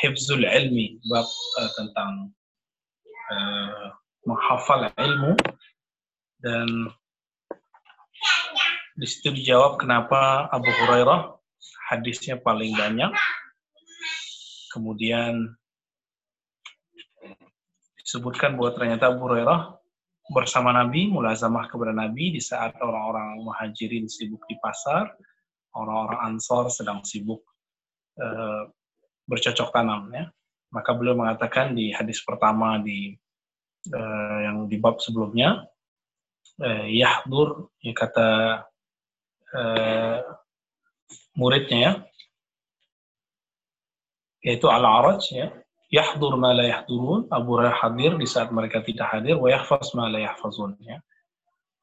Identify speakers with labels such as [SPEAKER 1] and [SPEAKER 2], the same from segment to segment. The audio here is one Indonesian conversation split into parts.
[SPEAKER 1] hifzul ilmi, bab uh, tentang uh, menghafal ilmu dan di situ dijawab kenapa Abu Hurairah hadisnya paling banyak. Kemudian disebutkan bahwa ternyata Abu Hurairah bersama Nabi, mulazamah kepada Nabi di saat orang-orang muhajirin sibuk di pasar, orang-orang ansor sedang sibuk uh, bercocok tanam ya. Maka beliau mengatakan di hadis pertama di uh, yang di bab sebelumnya uh, yahdur ya kata uh, muridnya ya yaitu al-araj ya yahdur ma la yahdurun Abu hadir di saat mereka tidak hadir wa yahfaz ma la yahfazun ya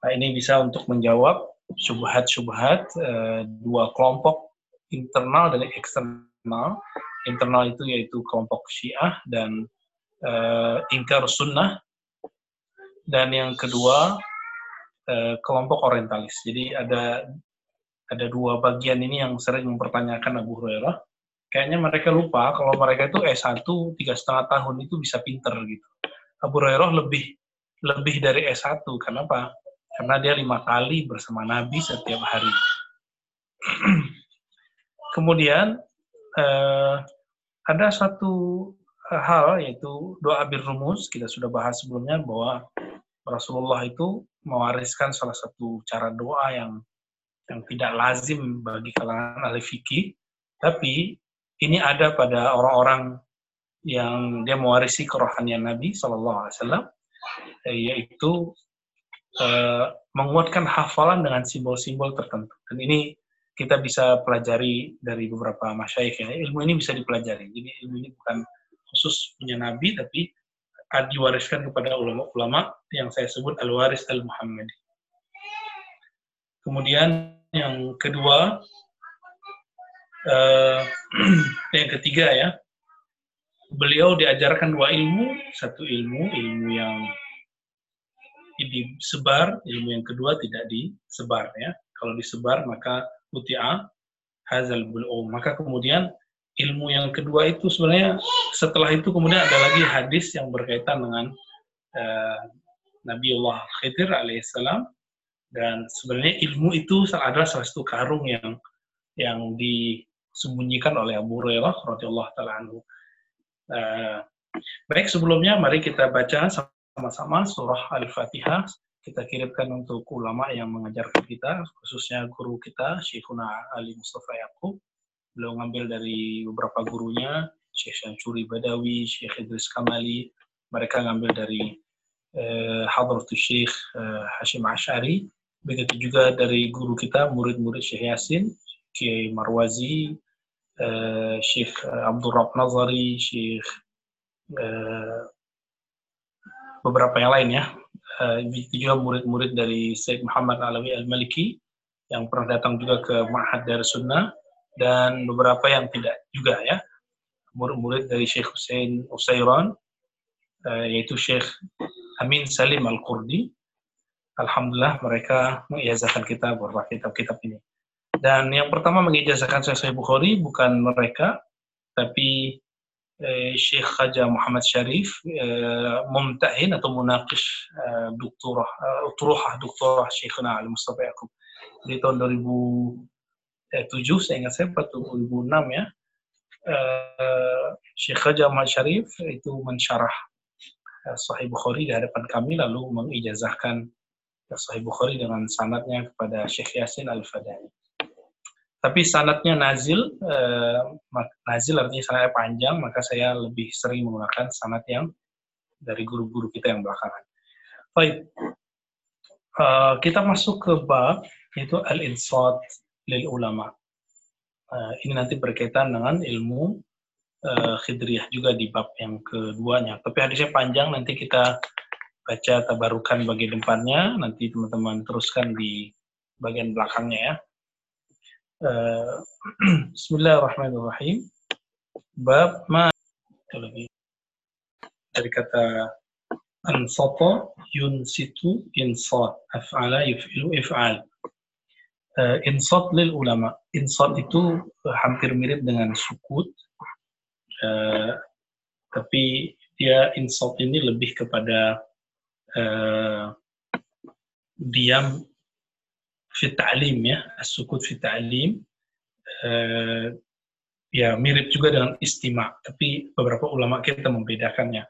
[SPEAKER 1] nah, ini bisa untuk menjawab syubhat-syubhat uh, dua kelompok internal dan eksternal internal itu yaitu kelompok Syiah dan uh, ingkar sunnah dan yang kedua uh, kelompok orientalis. Jadi ada ada dua bagian ini yang sering mempertanyakan Abu Hurairah. Kayaknya mereka lupa kalau mereka itu S1 tiga setengah tahun itu bisa pinter gitu. Abu Hurairah lebih lebih dari S1. Kenapa? Karena dia lima kali bersama Nabi setiap hari. Kemudian eh, ada satu eh, hal yaitu doa bir rumus. Kita sudah bahas sebelumnya bahwa Rasulullah itu mewariskan salah satu cara doa yang yang tidak lazim bagi kalangan ahli fikih. Tapi ini ada pada orang-orang yang dia mewarisi kerohanian Nabi Shallallahu Alaihi Wasallam yaitu uh, menguatkan hafalan dengan simbol-simbol tertentu. Dan ini kita bisa pelajari dari beberapa masyayikh ya. Ilmu ini bisa dipelajari. Jadi ilmu ini bukan khusus punya Nabi, tapi diwariskan kepada ulama-ulama yang saya sebut al-waris al-Muhammadi. Kemudian yang kedua, uh, yang ketiga ya, beliau diajarkan dua ilmu, satu ilmu, ilmu yang disebar, ilmu yang kedua tidak disebar ya. Kalau disebar maka uti'a hazal bul'um. Maka kemudian ilmu yang kedua itu sebenarnya setelah itu kemudian ada lagi hadis yang berkaitan dengan uh, Nabiullah Khidir alaihissalam dan sebenarnya ilmu itu adalah salah satu karung yang yang disembunyikan oleh Abu Hurairah radhiyallahu taala. Uh, baik sebelumnya mari kita baca sama-sama surah Al-Fatihah kita kirimkan untuk ulama yang mengajarkan kita, khususnya guru kita, Syekhuna Ali Mustafa Yaakob. Beliau ngambil dari beberapa gurunya, Syekh Syamsuri Badawi, Syekh Idris Kamali. Mereka ngambil dari eh, Hadratul Syekh eh, Hashim Ash'ari. Begitu juga dari guru kita, murid-murid Syekh Yasin, Kiai Marwazi, eh, Syekh Abdul Rab Nazari, Syekh eh, beberapa yang lain ya juga murid-murid dari Syekh Muhammad Alawi Al-Maliki yang pernah datang juga ke Ma'had Dar Sunnah dan beberapa yang tidak juga ya. Murid-murid dari Syekh Hussein Usairan uh, yaitu Syekh Amin Salim Al-Qurdi. Alhamdulillah mereka mengijazahkan kita beberapa kitab-kitab ini. Dan yang pertama mengijazahkan Syekh Bukhari bukan mereka tapi Syekh Khaja Muhammad Syarif mumtahin atau munaqish doktorah utruhah doktorah Syekhna Ali Mustafa Yaakob. Di tahun 2007 saya ingat saya atau 2006 ya Syekh Khaja Muhammad Syarif itu mensyarah Sahih Bukhari di hadapan kami lalu mengijazahkan Sahih Bukhari dengan sanatnya kepada Syekh Yasin Al-Fadani tapi sanatnya nazil, eh, nazil artinya sanatnya panjang, maka saya lebih sering menggunakan sanat yang dari guru-guru kita yang belakangan. Baik, uh, kita masuk ke bab yaitu al-insat lil ulama. Uh, ini nanti berkaitan dengan ilmu uh, Khidriyah juga di bab yang keduanya. Tapi hadisnya panjang, nanti kita baca tabarukan bagian depannya, nanti teman-teman teruskan di bagian belakangnya ya. Uh, Bismillahirrahmanirrahim. Bab ma dari kata ansata yunsitu insat af'ala yuf'ilu if'al. Uh, insat lil ulama. Insat itu hampir mirip dengan sukut. Uh, tapi dia insat ini lebih kepada uh, diam fi ta'lim ya as-sukut fi ta'lim uh, ya mirip juga dengan istima tapi beberapa ulama kita membedakannya.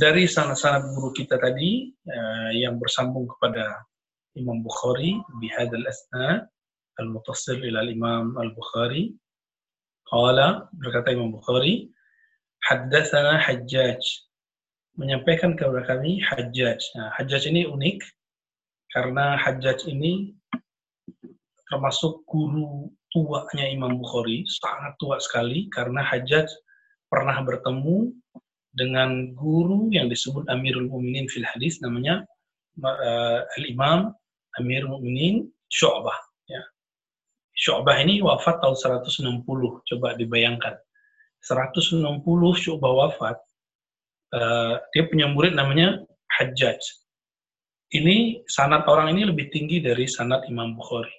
[SPEAKER 1] dari sanad-sanad guru kita tadi yang bersambung kepada Imam Bukhari bihadal asna al-mutassil ila Imam al-Bukhari qala berkata Imam Bukhari haddatsana Hajjaj. Menyampaikan kepada kami Hajjaj. Nah, Hajjaj ini unik karena Hajjaj ini termasuk guru tuanya Imam Bukhari, sangat tua sekali karena Hajjaj pernah bertemu dengan guru yang disebut Amirul Mukminin fil hadis namanya uh, Al-Imam Amirul Mukminin Syu'bah ya. Syu'bah ini wafat tahun 160, coba dibayangkan. 160 Syu'bah wafat, uh, dia punya murid namanya Hajjaj ini sanat orang ini lebih tinggi dari sanat Imam Bukhari,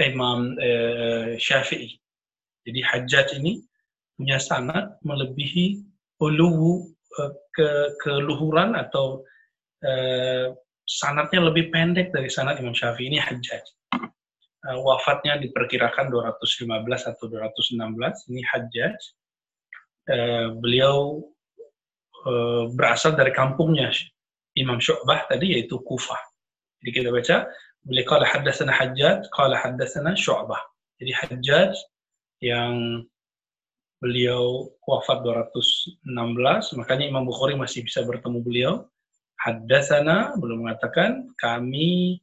[SPEAKER 1] eh, Imam eh, Syafi'i. Jadi Hajjaj ini punya sanat melebihi ulu eh, ke keluhuran atau eh, sanatnya lebih pendek dari sanat Imam Syafi'i ini Hajjaj. Uh, wafatnya diperkirakan 215 atau 216. Ini Hajjaj. Uh, beliau uh, berasal dari kampungnya Imam Syu'bah tadi yaitu Kufah. Jadi kita baca boleh qala haddatsana Hajjaj, qala haddatsana Syu'bah. Jadi Hajjaj yang beliau wafat 216, makanya Imam Bukhari masih bisa bertemu beliau. Haddatsana belum mengatakan kami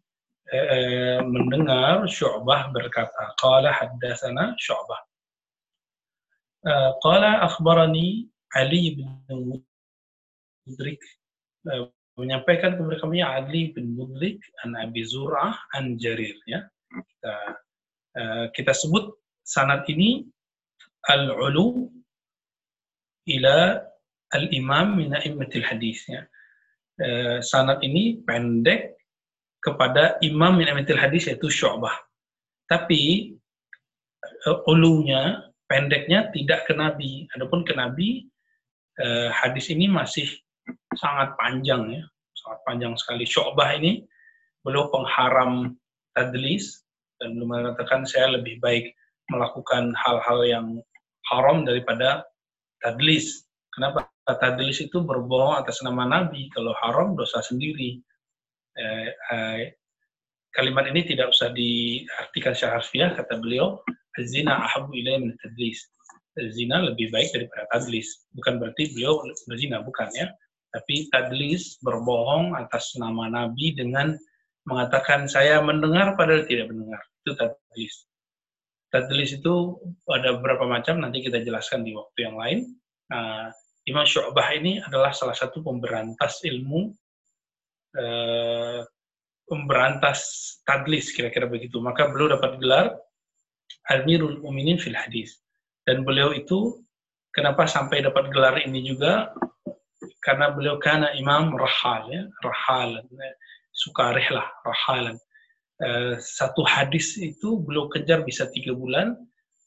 [SPEAKER 1] eh, eh mendengar Syu'bah berkata, qala haddatsana Syu'bah. Uh, qala akhbarani Ali bin Mudrik uh, menyampaikan kepada kami Ali bin Mudlik an Abi Zur'ah an Jarir ya. Kita, uh, kita sebut sanad ini al-ulu ila al-imam min a'immatil hadis ya. Uh, sanad ini pendek kepada imam min a'immatil hadis yaitu Syu'bah. Tapi uh, ulunya pendeknya tidak ke nabi. Adapun ke nabi uh, hadis ini masih sangat panjang ya, sangat panjang sekali. Syu'bah ini beliau pengharam tadlis dan belum mengatakan saya lebih baik melakukan hal-hal yang haram daripada tadlis. Kenapa? Tadlis itu berbohong atas nama Nabi. Kalau haram dosa sendiri. Eh, eh, kalimat ini tidak usah diartikan secara harfiah kata beliau zina ahabu ilai min tadlis zina lebih baik daripada tadlis bukan berarti beliau berzina bukan ya tapi tadlis berbohong atas nama Nabi dengan mengatakan saya mendengar padahal tidak mendengar. Itu tadlis. Tadlis itu ada beberapa macam, nanti kita jelaskan di waktu yang lain. Nah, Imam Syu'bah ini adalah salah satu pemberantas ilmu, eh, pemberantas tadlis, kira-kira begitu. Maka beliau dapat gelar Amirul Muminin fil Hadis. Dan beliau itu, kenapa sampai dapat gelar ini juga, karena beliau karena imam rahal ya. Rahal suka rihlah rahalan uh, satu hadis itu beliau kejar bisa tiga bulan.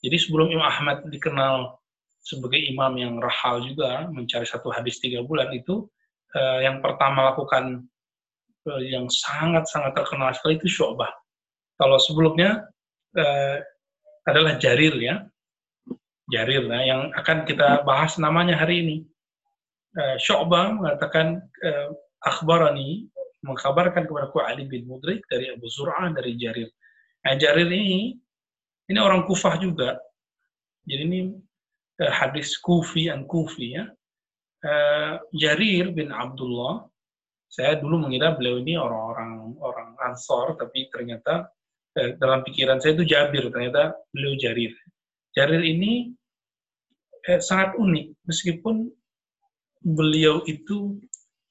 [SPEAKER 1] Jadi sebelum Imam Ahmad dikenal sebagai imam yang rahal juga mencari satu hadis tiga bulan itu uh, yang pertama lakukan yang sangat sangat terkenal sekali itu Syu'bah. Kalau sebelumnya uh, adalah Jarir ya. Jarir nah, yang akan kita bahas namanya hari ini uh, Syu'bah mengatakan uh, akhbarani mengkabarkan kepada ku Ali bin Mudrik dari Abu Zur'ah dari Jarir. Nah, Jarir ini ini orang Kufah juga. Jadi ini uh, hadis Kufi an Kufi ya. Uh, Jarir bin Abdullah saya dulu mengira beliau ini orang-orang orang Ansor tapi ternyata dalam pikiran saya itu Jabir ternyata beliau Jarir. Jarir ini eh, sangat unik meskipun beliau itu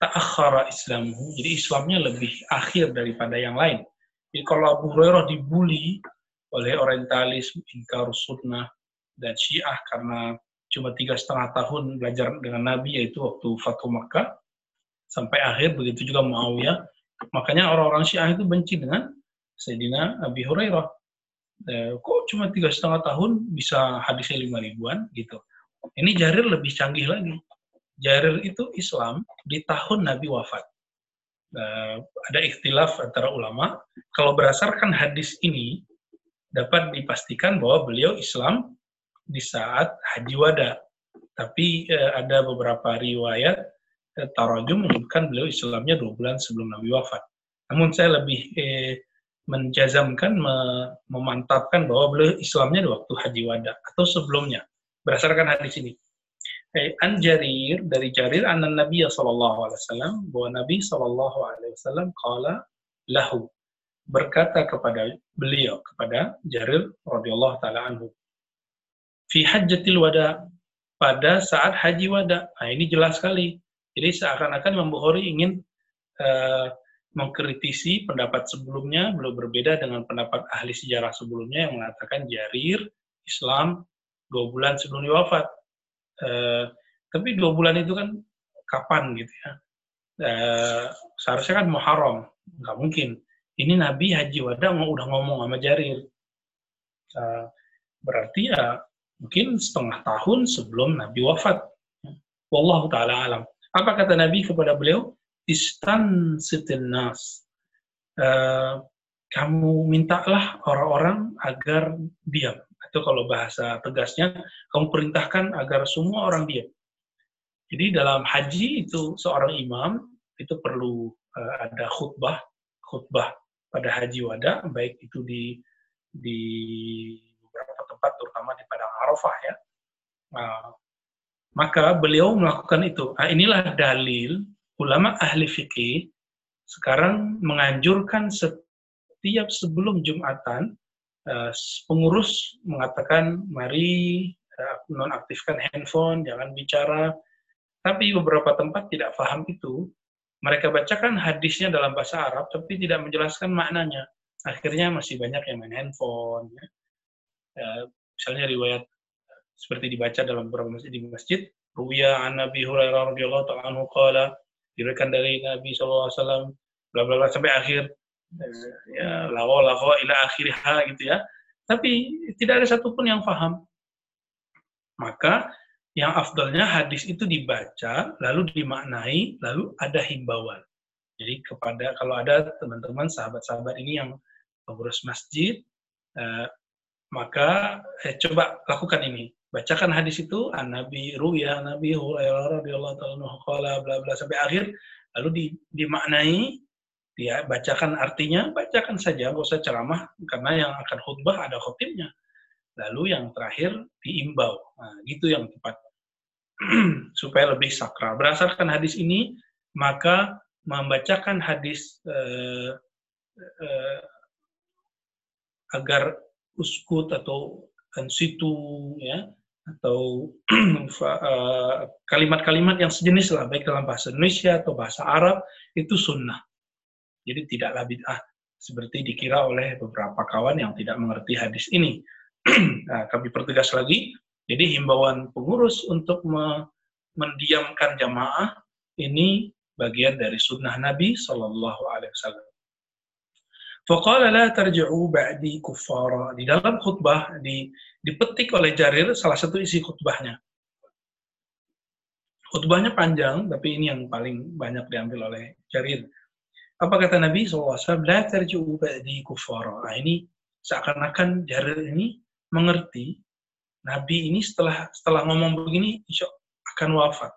[SPEAKER 1] ta'akhara Islamu, jadi Islamnya lebih akhir daripada yang lain. Jadi kalau Abu Hurairah dibully oleh orientalis, inkar sunnah, dan syiah karena cuma tiga setengah tahun belajar dengan Nabi, yaitu waktu Fathu Makkah, sampai akhir, begitu juga Muawiyah. Makanya orang-orang syiah itu benci dengan Sayyidina Abi Hurairah. Eh, kok cuma tiga setengah tahun bisa hadisnya lima ribuan gitu. Ini Jarir lebih canggih lagi. Jarir itu Islam di tahun Nabi wafat. Uh, ada ikhtilaf antara ulama. Kalau berdasarkan hadis ini, dapat dipastikan bahwa beliau Islam di saat haji wada. Tapi uh, ada beberapa riwayat uh, tarajum menyebutkan beliau Islamnya dua bulan sebelum Nabi wafat. Namun saya lebih eh, menjazamkan, memantapkan bahwa beliau Islamnya di waktu haji wada atau sebelumnya berdasarkan hadis ini. An Jarir dari Jarir an Nabi sallallahu alaihi wasallam bahwa Nabi sallallahu alaihi wasallam qala lahu berkata kepada beliau kepada Jarir radhiyallahu taala anhu fi hajjatil wada pada saat haji wada. Nah, ini jelas sekali. Jadi seakan-akan Imam Bukhari ingin uh, mengkritisi pendapat sebelumnya, belum berbeda dengan pendapat ahli sejarah sebelumnya yang mengatakan Jarir Islam dua bulan sebelum wafat. Uh, tapi dua bulan itu kan kapan gitu ya? Uh, seharusnya kan Muharram, nggak mungkin. Ini Nabi Haji Wada mau udah ngomong sama Jarir. Uh, berarti ya mungkin setengah tahun sebelum Nabi wafat. Wallahu taala alam. Apa kata Nabi kepada beliau? Istan nas. Uh, kamu mintalah orang-orang agar diam itu kalau bahasa tegasnya, kamu perintahkan agar semua orang diam. Jadi dalam haji itu seorang imam itu perlu uh, ada khutbah, khutbah pada haji wada, baik itu di di beberapa tempat, terutama di Padang Arafah ya. Uh, maka beliau melakukan itu. Nah, inilah dalil ulama ahli fikih sekarang menganjurkan setiap sebelum Jumatan Eh, pengurus mengatakan mari uh, nonaktifkan handphone, jangan bicara. Tapi beberapa tempat tidak paham itu. Mereka bacakan hadisnya dalam bahasa Arab, tapi tidak menjelaskan maknanya. Akhirnya masih banyak yang main handphone. Ya. Uh, misalnya riwayat seperti dibaca dalam beberapa masjid di masjid, Ruya an Nabi Hurairah radhiyallahu ta'ala anhu dari Nabi sallallahu alaihi bla bla sampai akhir ya lawa lawa ila akhirnya gitu ya. Tapi tidak ada satupun yang paham. Maka yang afdalnya hadis itu dibaca, lalu dimaknai, lalu ada himbauan. Jadi kepada kalau ada teman-teman sahabat-sahabat ini yang pengurus masjid, eh, maka eh, coba lakukan ini. Bacakan hadis itu, an Nabi Ruya, Nabi Hurairah radhiyallahu taala bla bla sampai akhir, lalu di, dimaknai dia bacakan artinya, bacakan saja, nggak usah ceramah, karena yang akan khutbah ada khotibnya. Lalu yang terakhir diimbau. Nah, gitu yang tepat. Supaya lebih sakral. Berdasarkan hadis ini, maka membacakan hadis eh, eh, agar uskut atau situ ya atau eh, kalimat-kalimat yang sejenis lah baik dalam bahasa Indonesia atau bahasa Arab itu sunnah jadi tidaklah bid'ah seperti dikira oleh beberapa kawan yang tidak mengerti hadis ini. nah, kami pertegas lagi, jadi himbauan pengurus untuk me mendiamkan jamaah ini bagian dari sunnah Nabi Shallallahu Alaihi Wasallam. Faqala la tarji'u ba'di kuffara. Di dalam khutbah di, dipetik oleh Jarir salah satu isi khutbahnya. Khutbahnya panjang, tapi ini yang paling banyak diambil oleh Jarir. Apa kata Nabi SAW? La tarju'u ba'di kufara. Nah, ini seakan-akan Jarir ini mengerti Nabi ini setelah setelah ngomong begini insya akan wafat.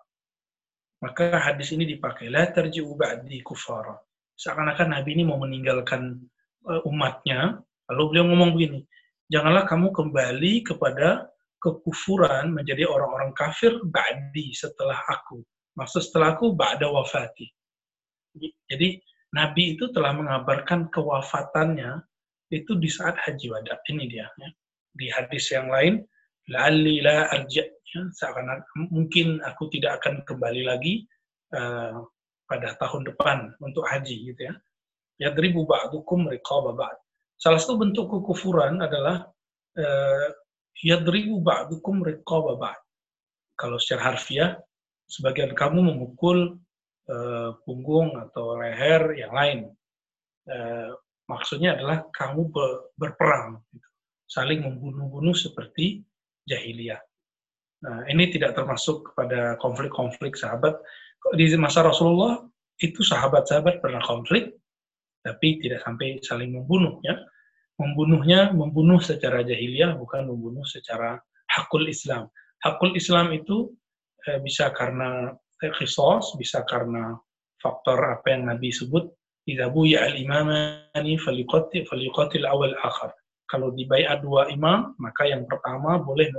[SPEAKER 1] Maka hadis ini dipakai. La tarji'u ba'di kufara. Seakan-akan Nabi ini mau meninggalkan uh, umatnya. Lalu beliau ngomong begini. Janganlah kamu kembali kepada kekufuran menjadi orang-orang kafir ba'di setelah aku. Maksud setelah aku ba'da wafati. Jadi Nabi itu telah mengabarkan kewafatannya itu di saat haji wada. Ini dia. Ya. Di hadis yang lain, la'alli la arja ya, seakan mungkin aku tidak akan kembali lagi uh, pada tahun depan untuk haji gitu ya yadribu ba'dukum riqaba ba'd salah satu bentuk kekufuran adalah uh, yadribu ba'dukum riqaba ba'd kalau secara harfiah sebagian kamu memukul uh, punggung atau leher yang lain uh, maksudnya adalah kamu berperang gitu. saling membunuh-bunuh seperti jahiliyah. Nah, ini tidak termasuk kepada konflik-konflik sahabat. Di masa Rasulullah itu sahabat-sahabat pernah konflik, tapi tidak sampai saling membunuh. Ya, membunuhnya membunuh secara jahiliyah, bukan membunuh secara hakul Islam. Hakul Islam itu eh, bisa karena khisos, bisa karena faktor apa yang Nabi sebut, "Idza buya al-imamani faliqatil awal akhar." kalau di bayat dua imam, maka yang pertama boleh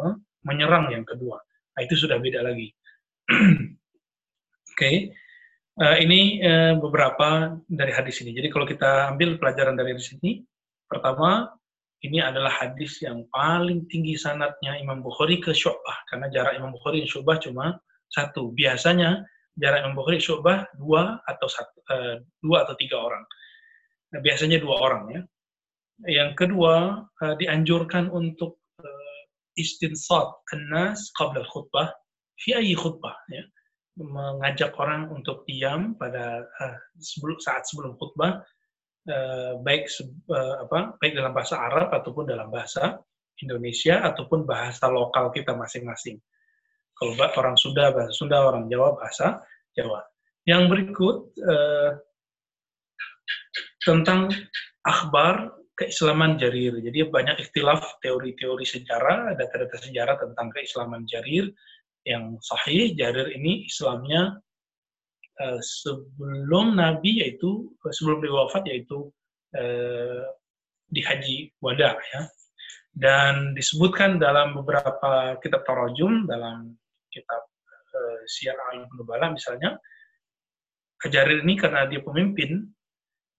[SPEAKER 1] menyerang yang kedua. Nah, itu sudah beda lagi. Oke, okay. uh, eh, ini uh, beberapa dari hadis ini. Jadi kalau kita ambil pelajaran dari hadis ini, pertama, ini adalah hadis yang paling tinggi sanatnya Imam Bukhari ke Syu'bah, karena jarak Imam Bukhari dan Syu'bah cuma satu. Biasanya jarak Imam Bukhari Syu'bah dua atau satu, uh, dua atau tiga orang. Nah, biasanya dua orang ya. Yang kedua, uh, dianjurkan untuk uh, istinsat kenas qabla khutbah fi ayi khutbah ya. Mengajak orang untuk diam pada uh, sebelum saat sebelum khutbah uh, baik uh, apa baik dalam bahasa Arab ataupun dalam bahasa Indonesia ataupun bahasa lokal kita masing-masing. Kalau orang Sunda bahasa Sunda, orang Jawa bahasa Jawa. Yang berikut uh, tentang akhbar keislaman Jarir. Jadi banyak ikhtilaf teori-teori sejarah, data-data sejarah tentang keislaman Jarir yang sahih. Jarir ini Islamnya uh, sebelum Nabi yaitu sebelum beliau wafat yaitu uh, di haji wada ya. Dan disebutkan dalam beberapa kitab tarajum dalam kitab uh, Syiar Ibnu Bala misalnya Jarir ini karena dia pemimpin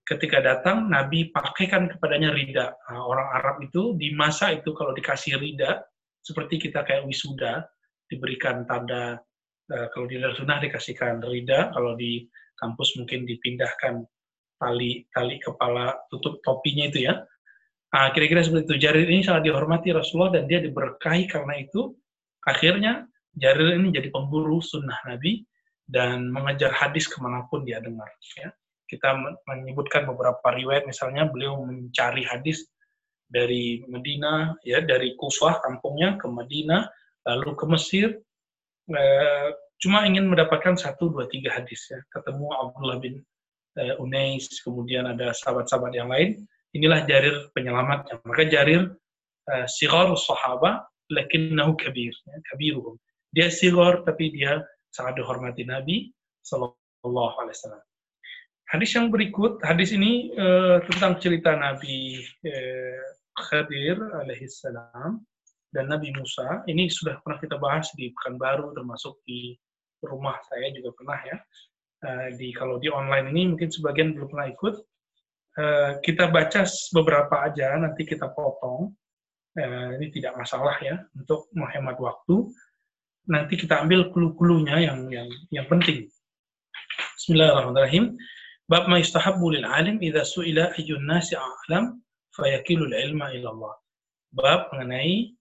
[SPEAKER 1] ketika datang Nabi pakaikan kepadanya rida. Nah, orang Arab itu di masa itu kalau dikasih rida seperti kita kayak wisuda diberikan tanda uh, kalau di sunnah dikasihkan rida, kalau di kampus mungkin dipindahkan tali tali kepala tutup topinya itu ya. Nah, kira-kira seperti itu. Jarir ini sangat dihormati Rasulullah dan dia diberkahi karena itu akhirnya Jarir ini jadi pemburu sunnah Nabi dan mengejar hadis ke mana pun dia dengar. Ya. Kita menyebutkan beberapa riwayat misalnya beliau mencari hadis dari Medina ya dari Kufah kampungnya ke Medina lalu ke Mesir eh, cuma ingin mendapatkan satu dua tiga hadis ya. Ketemu Abdullah bin eh, Unais kemudian ada sahabat-sahabat yang lain. Inilah Jarir penyelamatnya. Maka Jarir eh, sigar sahaba lakinnahu kabir ya, kabiruhum dia sigar tapi dia sangat dihormati Nabi sallallahu alaihi wasallam Hadis yang berikut, hadis ini uh, tentang cerita Nabi uh, Khadir alaihissalam dan Nabi Musa. Ini sudah pernah kita bahas di Pekanbaru, termasuk di rumah saya juga pernah ya. Uh, di kalau di online ini mungkin sebagian belum pernah ikut. Uh, kita baca beberapa aja, nanti kita potong. Uh, ini tidak masalah ya untuk menghemat waktu. Nanti kita ambil kulu-kulunya yang yang yang penting. Bismillahirrahmanirrahim. Bab ma yustahabbu lil alim idza su'ila ayyun nasi a'lam fayakilul ilma ila Allah. Bab mengenai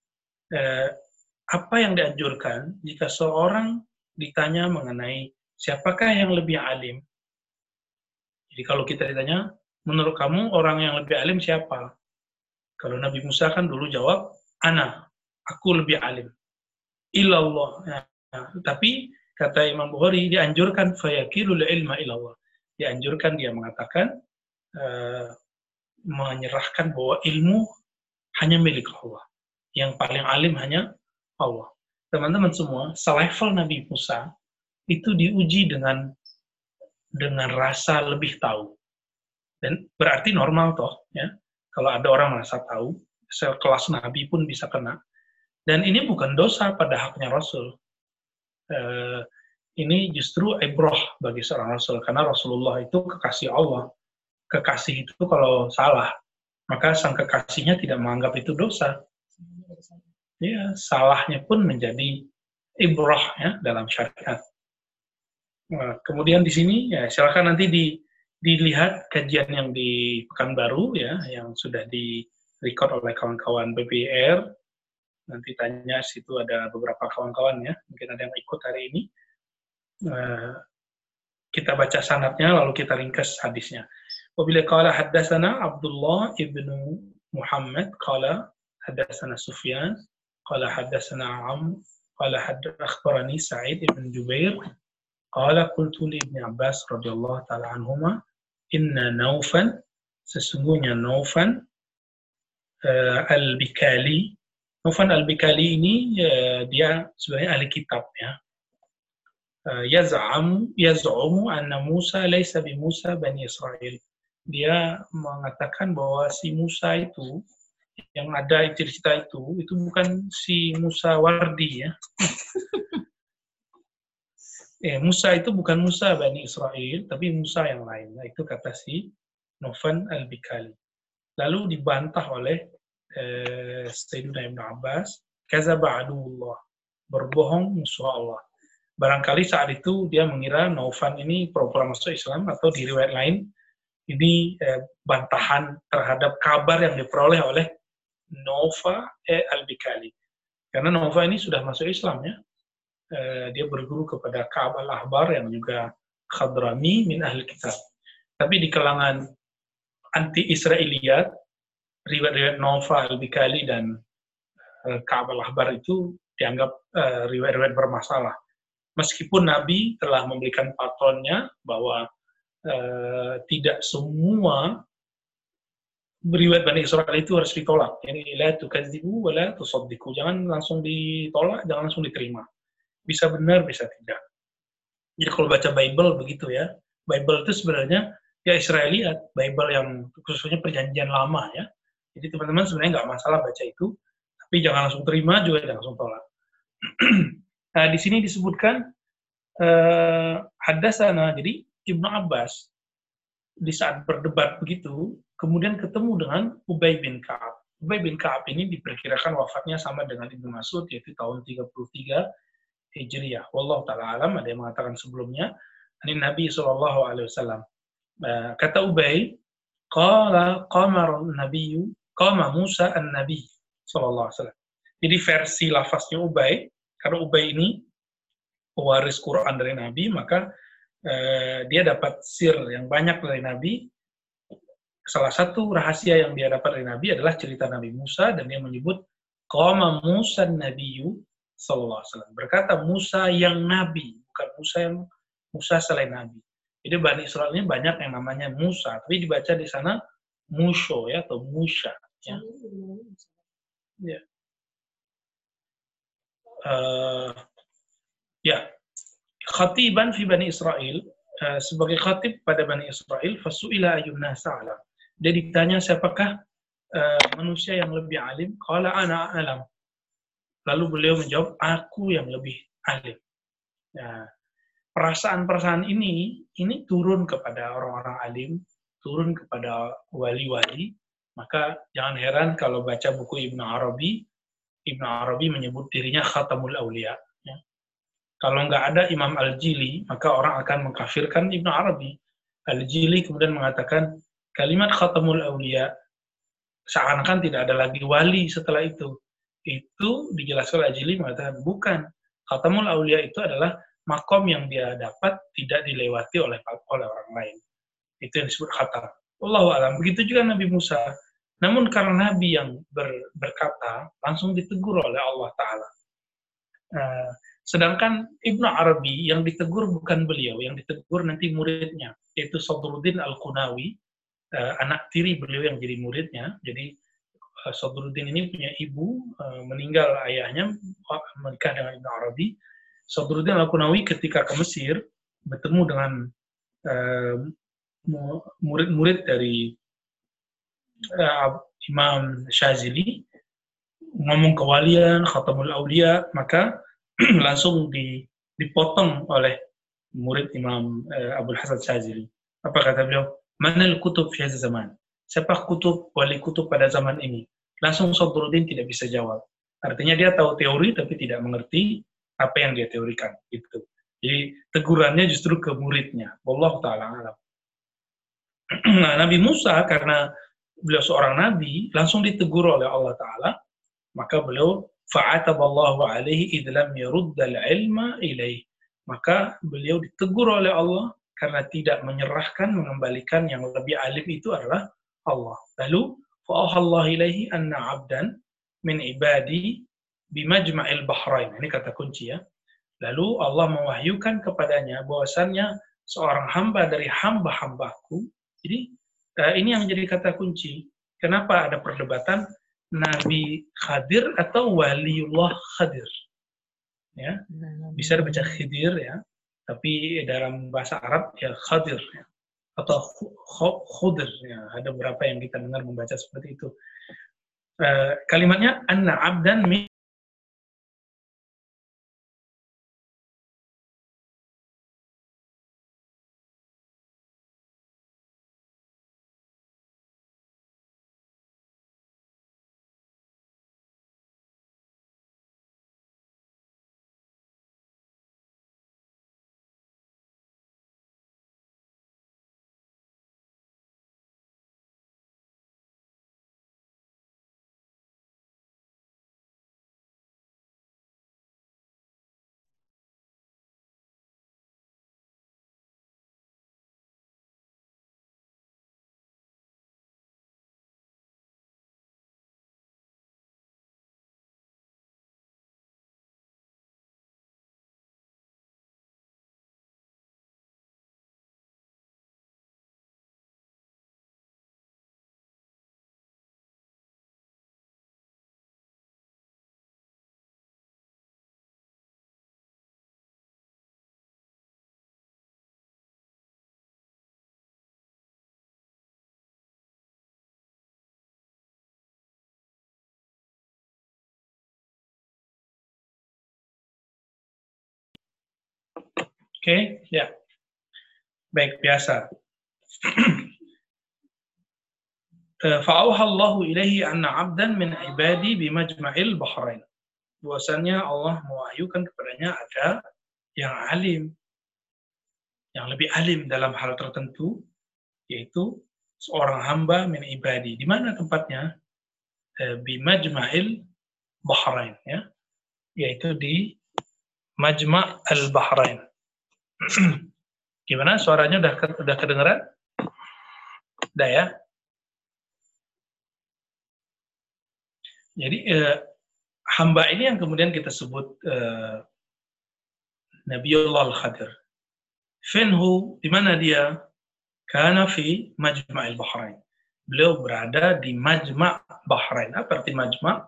[SPEAKER 1] eh, apa yang dianjurkan jika seorang ditanya mengenai siapakah yang lebih alim. Jadi kalau kita ditanya, menurut kamu orang yang lebih alim siapa? Kalau Nabi Musa kan dulu jawab, ana, aku lebih alim. Ilallah. Nah, tapi kata Imam Bukhari dianjurkan fayakilul ilma ilallah dianjurkan dia mengatakan uh, menyerahkan bahwa ilmu hanya milik Allah. Yang paling alim hanya Allah. Teman-teman semua, selevel Nabi Musa itu diuji dengan dengan rasa lebih tahu. Dan berarti normal toh, ya. Kalau ada orang merasa tahu, sekelas Nabi pun bisa kena. Dan ini bukan dosa pada haknya Rasul. Uh, ini justru ibroh bagi seorang Rasul karena Rasulullah itu kekasih Allah. Kekasih itu kalau salah, maka sang kekasihnya tidak menganggap itu dosa. ya salahnya pun menjadi ibrah ya dalam syariat. Nah, kemudian di sini ya silakan nanti di, dilihat kajian yang di Pekanbaru ya yang sudah di record oleh kawan-kawan BPR. Nanti tanya situ ada beberapa kawan-kawan ya, mungkin ada yang ikut hari ini. Uh, kita baca sanatnya lalu kita ringkas hadisnya. Wabila qala haddatsana Abdullah ibnu Muhammad qala haddatsana Sufyan qala haddatsana Am qala akhbarani Sa'id ibn Jubair qala qultu li Ibn Abbas radhiyallahu taala anhuma inna Naufan sesungguhnya Naufan uh, Al-Bikali Naufan Al-Bikali ini uh, dia sebenarnya ahli kitab ya uh, yaz'am yaz'umu anna Musa laisa bi Musa bani Israel dia mengatakan bahwa si Musa itu yang ada cerita itu itu bukan si Musa Wardi ya. eh, Musa itu bukan Musa Bani Israel, tapi Musa yang lain. Nah, itu kata si Nofan Al-Bikali. Lalu dibantah oleh eh, Sayyidina Ibn Abbas, Kazaba berbohong musuh Allah. Barangkali saat itu dia mengira Naufan ini pura-pura masuk Islam atau di riwayat lain ini eh, bantahan terhadap kabar yang diperoleh oleh Nova e Al-Bikali. Karena Nova ini sudah masuk Islam ya. Uh, dia berguru kepada Ka'ab al-Ahbar yang juga Khadrami min ahli kitab. Tapi di kalangan anti-Israeliyat, riwayat-riwayat Nova Al-Bikali dan uh, Ka'ab al-Ahbar itu dianggap uh, riwayat-riwayat bermasalah. Meskipun Nabi telah memberikan patronnya bahwa uh, tidak semua beriwayat Bani Israel itu harus ditolak. Ini la tukadzibu wa la tusaddiqu. Jangan langsung ditolak, jangan langsung diterima. Bisa benar, bisa tidak. Jadi kalau baca Bible begitu ya. Bible itu sebenarnya ya Israeliat, Bible yang khususnya perjanjian lama ya. Jadi teman-teman sebenarnya nggak masalah baca itu, tapi jangan langsung terima juga jangan langsung tolak. nah, di sini disebutkan uh, ada sana, jadi Ibnu Abbas di saat berdebat begitu, kemudian ketemu dengan Ubay bin Ka'ab. Ubay bin Ka'ab ini diperkirakan wafatnya sama dengan Ibnu Mas'ud, yaitu tahun 33 Hijriah. Wallahu ta'ala alam, ada yang mengatakan sebelumnya, ini Nabi SAW. Eh, kata Ubay, Qala qamar nabiyyu, qama Musa an-nabi sallallahu alaihi. Jadi versi lafaznya Ubay, karena Ubay ini pewaris Quran dari Nabi, maka eh, dia dapat sir yang banyak dari Nabi, salah satu rahasia yang dia dapat dari Nabi adalah cerita Nabi Musa dan dia menyebut Qama Musa Nabiyu sallallahu alaihi wasallam. Berkata Musa yang nabi, bukan Musa yang Musa selain nabi. Jadi Bani Israel ini banyak yang namanya Musa, tapi dibaca di sana Musho ya atau Musa ya. Ya. Uh, ya. Khatiban fi Bani Israel uh, sebagai khatib pada Bani Israel fasuila ayyuna sa'ala dia ditanya siapakah uh, manusia yang lebih alim? Kalau anak alam. Lalu beliau menjawab, aku yang lebih alim. Nah, perasaan-perasaan ini, ini turun kepada orang-orang alim, turun kepada wali-wali, maka jangan heran kalau baca buku Ibn Arabi, Ibn Arabi menyebut dirinya Khatamul Aulia. Ya. Kalau nggak ada Imam Al-Jili, maka orang akan mengkafirkan Ibn Arabi. Al-Jili kemudian mengatakan, kalimat khatamul awliya seakan-akan tidak ada lagi wali setelah itu. Itu dijelaskan oleh Ajili mengatakan bukan. Khatamul awliya itu adalah makom yang dia dapat tidak dilewati oleh oleh orang lain. Itu yang disebut khatam. Allah alam. Begitu juga Nabi Musa. Namun karena Nabi yang ber, berkata langsung ditegur oleh Allah Taala. Uh, sedangkan Ibnu Arabi yang ditegur bukan beliau, yang ditegur nanti muridnya, yaitu Sadruddin Al-Qunawi, uh, anak tiri beliau yang jadi muridnya. Jadi uh, ini punya ibu, uh, meninggal ayahnya, menikah dengan Ibn Arabi. Sadruddin Al-Qunawi ketika ke Mesir, bertemu dengan murid-murid dari uh, Imam Syazili, ngomong kewalian, khatamul awliya, maka langsung dipotong oleh murid Imam uh, Abdul Hasan Syazili. Apa kata beliau? Mana kutub fi zaman? Siapa kutub wali kutub pada zaman ini? Langsung Sadruddin tidak bisa jawab. Artinya dia tahu teori tapi tidak mengerti apa yang dia teorikan. Itu. Jadi tegurannya justru ke muridnya. Allah taala alam. Nah, Nabi Musa karena beliau seorang nabi langsung ditegur oleh Allah taala, maka beliau fa'ataballahu alaihi idlam yaruddal ilma ilaih. Maka beliau ditegur oleh Allah karena tidak menyerahkan mengembalikan yang lebih alim itu adalah Allah. Lalu fa'ahallahu ilaihi anna abdan min ibadi bimajma'il bahrain. Ini kata kunci ya. Lalu Allah mewahyukan kepadanya bahwasannya seorang hamba dari hamba-hambaku. Jadi uh, ini yang jadi kata kunci. Kenapa ada perdebatan Nabi Khadir atau Waliullah Khadir? Ya, bisa dibaca Khidir ya, tapi dalam bahasa Arab ya Khadir ya. atau Khudir ya. Ada beberapa yang kita dengar membaca seperti itu. Uh, kalimatnya anna abdan min okay? ya. Baik, biasa. Eh, Fa'auhallahu ilaihi anna abdan min ibadi bimajma'il bahrain. Bahwasanya Allah mewahyukan kepadanya ada yang alim, yang lebih alim dalam hal tertentu, yaitu seorang hamba min ibadi. Di mana tempatnya? Eh, bimajma'il bahrain. Ya? Yaitu di Majma' al-Bahrain. Gimana suaranya udah udah kedengeran? Udah ya? Jadi eh, hamba ini yang kemudian kita sebut eh, Nabiullah Al-Khadir. Finhu, di mana dia? Karena fi Majma'il Bahrain. Beliau berada di Majma' Bahrain. Apa arti Majma'?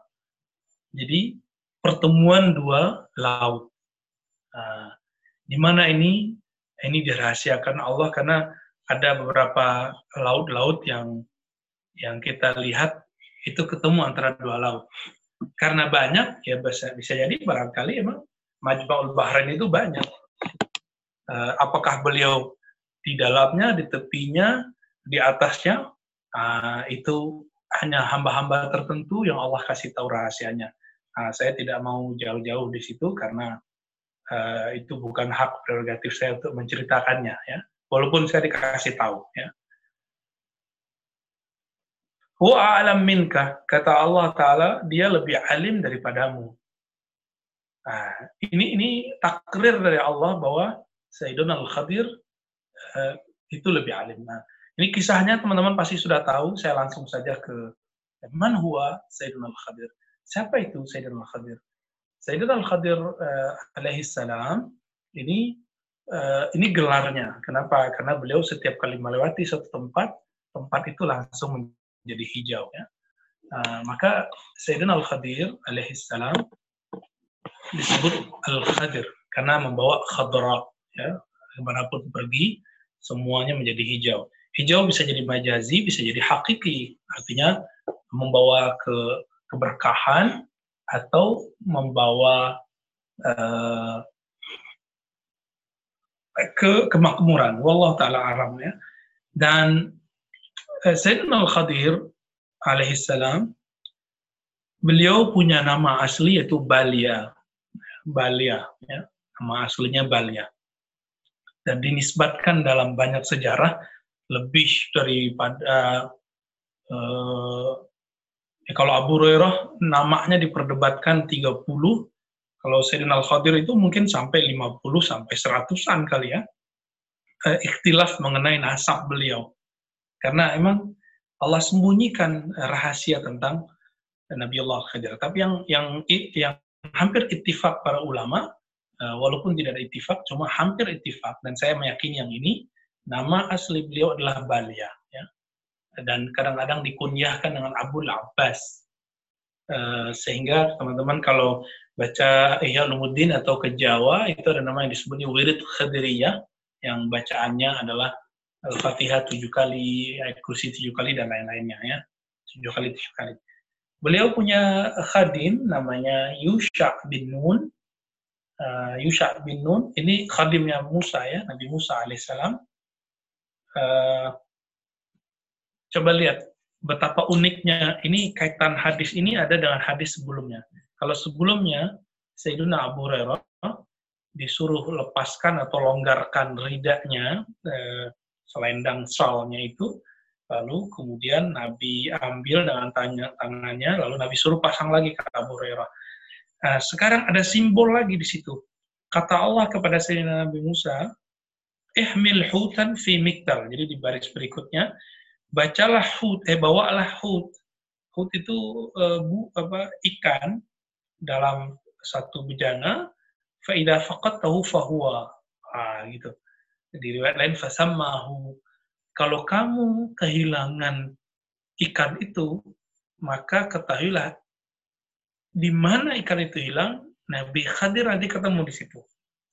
[SPEAKER 1] Jadi pertemuan dua laut. Nah, di mana ini ini dirahasiakan Allah karena ada beberapa laut-laut yang yang kita lihat itu ketemu antara dua laut. Karena banyak ya bisa bisa jadi barangkali emang Majma'ul Bahrain itu banyak. Uh, apakah beliau di dalamnya, di tepinya, di atasnya uh, itu hanya hamba-hamba tertentu yang Allah kasih tahu rahasianya. Uh, saya tidak mau jauh-jauh di situ karena uh, itu bukan hak prerogatif saya untuk menceritakannya ya walaupun saya dikasih tahu ya Wa alam minka kata Allah taala dia lebih alim daripadamu. Nah, ini ini takrir dari Allah bahwa Sayyidun Al-Khadir uh, itu lebih alim. Nah, ini kisahnya teman-teman pasti sudah tahu, saya langsung saja ke Man huwa Sayyidun Al-Khadir. Siapa itu Sayyidun Al-Khadir? Sayyidina Al-Khadir uh, alaihi salam ini uh, ini gelarnya. Kenapa? Karena beliau setiap kali melewati satu tempat, tempat itu langsung menjadi hijau ya. Uh, maka Sayyidina Al-Khadir alaihi salam disebut Al-Khadir karena membawa khadra ya. Ke mana pun pergi semuanya menjadi hijau. Hijau bisa jadi majazi, bisa jadi hakiki. Artinya membawa ke keberkahan, atau membawa uh, ke kemakmuran. Wallah taala alam ya. Dan uh, Sayyidina Al-Khadir alaihi salam beliau punya nama asli yaitu Balia. Balia, ya. nama aslinya Balia. Dan dinisbatkan dalam banyak sejarah lebih daripada uh, ya kalau Abu Hurairah namanya diperdebatkan 30, kalau Sayyidina Al-Khadir itu mungkin sampai 50 sampai 100-an kali ya. Uh, ikhtilaf mengenai nasab beliau. Karena emang Allah sembunyikan rahasia tentang Nabi Allah Khadir. Tapi yang yang yang hampir ittifak para ulama, walaupun tidak ada ittifak, cuma hampir ittifak dan saya meyakini yang ini nama asli beliau adalah Balia. Dan kadang-kadang dikunyahkan dengan Abu Abbas. Uh, sehingga teman-teman kalau baca Ihya Ulumuddin atau ke Jawa itu ada nama yang disebutnya Wirid Khadiriyah yang bacaannya adalah Al-Fatihah tujuh kali, ayat kursi tujuh kali, dan lain-lainnya ya. Tujuh kali, tujuh kali. Beliau punya khadim namanya Yusha bin Nun. Uh, Yusha bin Nun ini khadimnya Musa ya, Nabi Musa alaihissalam. Uh, coba lihat betapa uniknya ini kaitan hadis ini ada dengan hadis sebelumnya. Kalau sebelumnya Sayyidina Abu Hurairah disuruh lepaskan atau longgarkan ridaknya eh, selendang salnya itu Lalu kemudian Nabi ambil dengan tanya, tangannya, lalu Nabi suruh pasang lagi kata Abu Hurairah. Nah, sekarang ada simbol lagi di situ. Kata Allah kepada Sayyidina Nabi Musa, ihmil hutan fi miktal. Jadi di baris berikutnya, bacalah hut, eh bawalah hut. Hut itu uh, bu, apa, ikan dalam satu bejana, faidah faqat tahu fahuwa. Ah, gitu. Di riwayat lain, fasammahu kalau kamu kehilangan ikan itu, maka ketahuilah di mana ikan itu hilang, Nabi Khadir nanti ketemu di situ.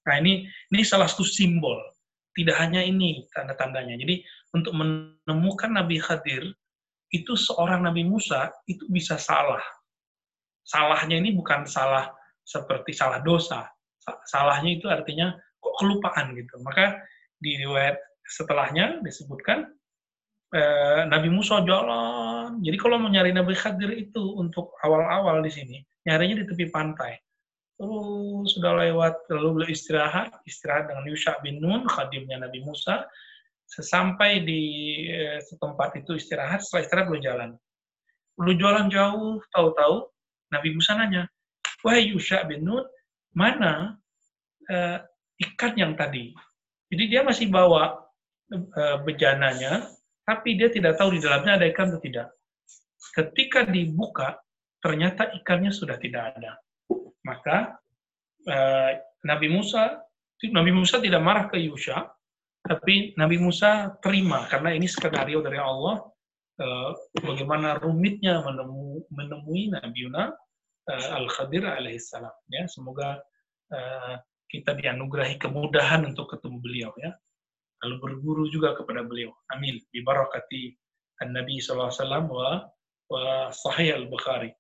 [SPEAKER 1] Nah ini ini salah satu simbol. Tidak hanya ini tanda-tandanya. Jadi untuk menemukan Nabi Khadir itu seorang Nabi Musa itu bisa salah. Salahnya ini bukan salah seperti salah dosa. Salahnya itu artinya kok kelupaan gitu. Maka di riwayat setelahnya disebutkan eh, Nabi Musa jalan. Jadi kalau mau nyari Nabi Khadir itu untuk awal-awal di sini, nyarinya di tepi pantai. Terus sudah lewat, lalu beliau istirahat, istirahat dengan Yusha bin Nun, khadimnya Nabi Musa. Sesampai di eh, setempat itu istirahat, setelah istirahat beliau jalan. Beliau jalan jauh, tahu-tahu Nabi Musa nanya, Wahai Yusha bin Nun, mana eh, ikan yang tadi? Jadi dia masih bawa Eh, bejananya, tapi dia tidak tahu di dalamnya ada ikan atau tidak. Ketika dibuka, ternyata ikannya sudah tidak ada. Maka eh, Nabi Musa, Nabi Musa tidak marah ke Yusha, tapi Nabi Musa terima karena ini skenario dari Allah eh, bagaimana rumitnya menemu, menemui Nabi Yuna eh, Al-Khadir alaihissalam. Ya, semoga eh, kita dianugerahi kemudahan untuk ketemu beliau ya lalu berguru juga kepada beliau. Amin. Bi barakati Nabi wasallam wa wa Sahih Al-Bukhari.